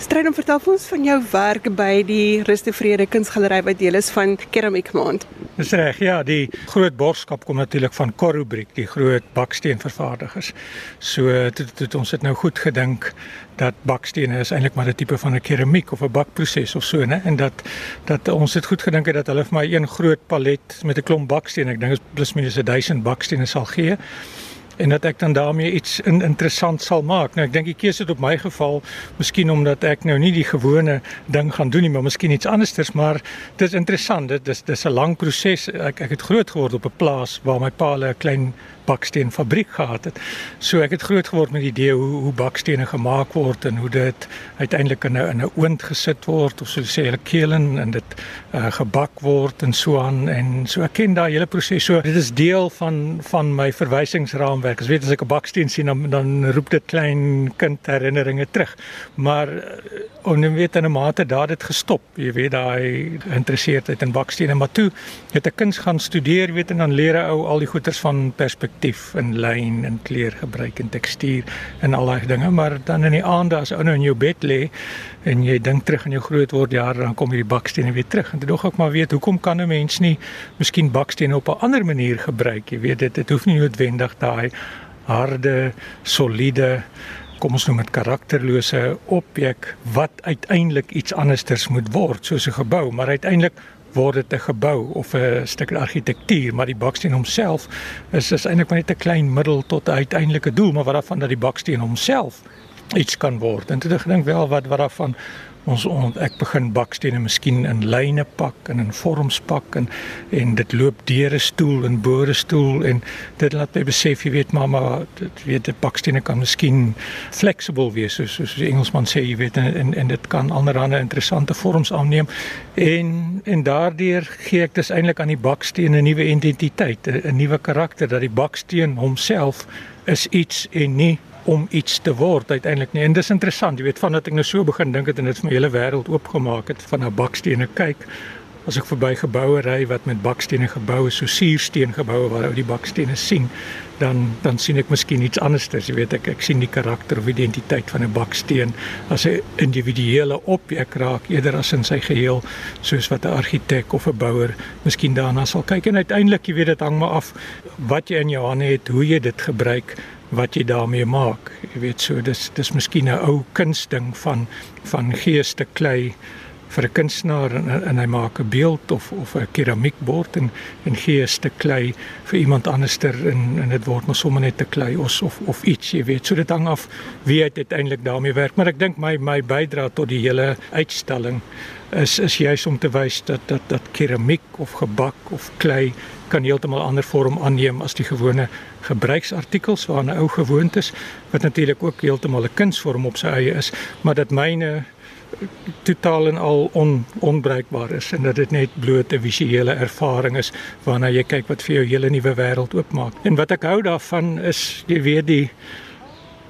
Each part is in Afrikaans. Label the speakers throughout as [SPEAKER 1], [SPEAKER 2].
[SPEAKER 1] Strydom vertel ons van jou werk by die Ruste Vrede Kunsgalery wat deel is van Keramiek Maand.
[SPEAKER 2] Dis reg, ja, die groot borgskap kom natuurlik van Corrubriek, die groot baksteenvervaardigers. So dit het ons het nou goed gedink dat bakstene is eintlik maar 'n tipe van 'n keramiek of 'n bakproses of so, né? En dat dat ons het goed gedink het dat hulle vir my een groot palet met 'n klomp bakstene, ek dink is plus minus 1000 bakstene sal gee en dat ek dan daarmee iets in, interessant sal maak. Nou ek dink die keuse het op my geval, miskien omdat ek nou nie die gewone ding gaan doen nie, maar miskien iets andersters, maar dit is interessant. Dit is dis 'n lang proses. Ek ek het groot geword op 'n plaas waar my pa 'n klein baksteenfabriek gehad het. So ek het groot geword met die idee hoe hoe bakstene gemaak word en hoe dit uiteindelik in 'n in 'n oond gesit word of so sê hulle kelen en dit uh, gebak word en so aan en so ek ken daai hele proses. So dit is deel van van my verwysingsraamwerk. As weet as ek 'n baksteen sien dan dan roep dit klein kind herinneringe terug. Maar om uh, weet in 'n mate daar dit gestop. Jy weet daai geïnteresseerdheid in bakstene, maar toe het ek kuns gaan studeer, weet en dan leer jy ou al die goeters van perspektief en lyn en kleur gebruik en tekstuur en al daai dinge maar dan in die aande as ou nou in jou bed lê en jy dink terug aan jou groot word jare dan kom hierdie bakstene weer terug en dit dog ek maar weet hoekom kan 'n mens nie miskien bakstene op 'n ander manier gebruik jy weet dit dit hoef nie noodwendig daai harde soliede kom ons noem dit karakterlose objek wat uiteindelik iets andersters moet word soos 'n gebou. Maar uiteindelik word dit 'n gebou of 'n stuk argitektuur, maar die baksteen homself is is eintlik maar net 'n klein middel tot 'n uiteindelike doel, maar wat daarvan dat die baksteen homself iets kan word. En toe ek gedink wel wat wat daarvan ons on, ek begin bakstene miskien in lyne pak en in vorms pak en en dit loop deur 'n stoel en bo 'n stoel en dit laat my besef jy weet mamma dit weet die bakstene kan miskien flexible wees soos soos die Engelsman sê jy weet en en, en dit kan allerlei interessante vorms aanneem en en daardeur gee ek dus eintlik aan die baksteen 'n nuwe identiteit 'n nuwe karakter dat die baksteen homself is iets en nie om iets te word uiteindelik nie. En dis interessant, jy weet, vandat ek nou so begin dink het en dit vir my hele wêreld oopgemaak het van 'n bakstene kyk. As ek verby geboue ry wat met bakstene gebou is, so suursteen geboue waar ou die bakstene sien, dan dan sien ek miskien iets andersters, jy weet ek ek sien die karakter of identiteit van 'n baksteen as 'n individuele objek raak eerder as in sy geheel soos wat 'n argitek of 'n bouer miskien daarna sal kyk en uiteindelik jy weet dit hang maar af wat jy in jou hande het, hoe jy dit gebruik wat jy daarmee maak. Jy weet so dis dis miskien 'n ou kunsding van van geeste klei vir 'n kunstenaar en, en hy maak 'n beeld of of 'n keramiekbord en en geeste klei vir iemand anderster en en dit word maar sommer net 'n klei of of of iets, jy weet. So dit hang af wie uiteindelik daarmee werk, maar ek dink my my bydra tot die hele uitstalling is is juis om te wys dat dat dat keramiek of gebak of klei kan heeltemal ander vorm aanneem as die gewone gebruiksartikels waarna ou gewoond is wat natuurlik ook heeltemal 'n kunsvorm op sy eie is maar dat myne totaal en al on, onbruikbaar is en dat dit net bloot 'n visuele ervaring is waarna jy kyk wat vir jou hele nuwe wêreld oopmaak. En wat ek hou daarvan is jy weet die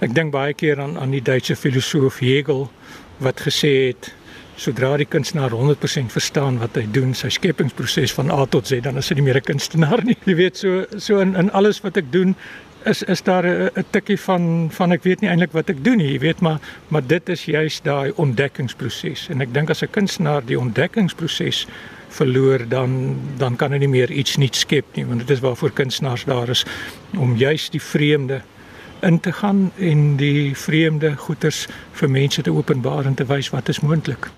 [SPEAKER 2] ek dink baie keer aan aan die Duitse filosoof Hegel wat gesê het sodra die kunstenaar 100% verstaan wat hy doen, sy skepingsproses van A tot Z, dan is hy nie meer 'n kunstenaar nie. Jy weet so so in in alles wat ek doen is is daar 'n tikkie van van ek weet nie eintlik wat ek doen nie, jy weet maar maar dit is juist daai ontdekkingsproses en ek dink as 'n kunstenaar die ontdekkingsproses verloor dan dan kan hy nie meer iets nuuts skep nie want dit is waarvoor kunstenaars daar is om juist die vreemde in te gaan en die vreemde goeters vir mense te openbaar en te wys wat is moontlik.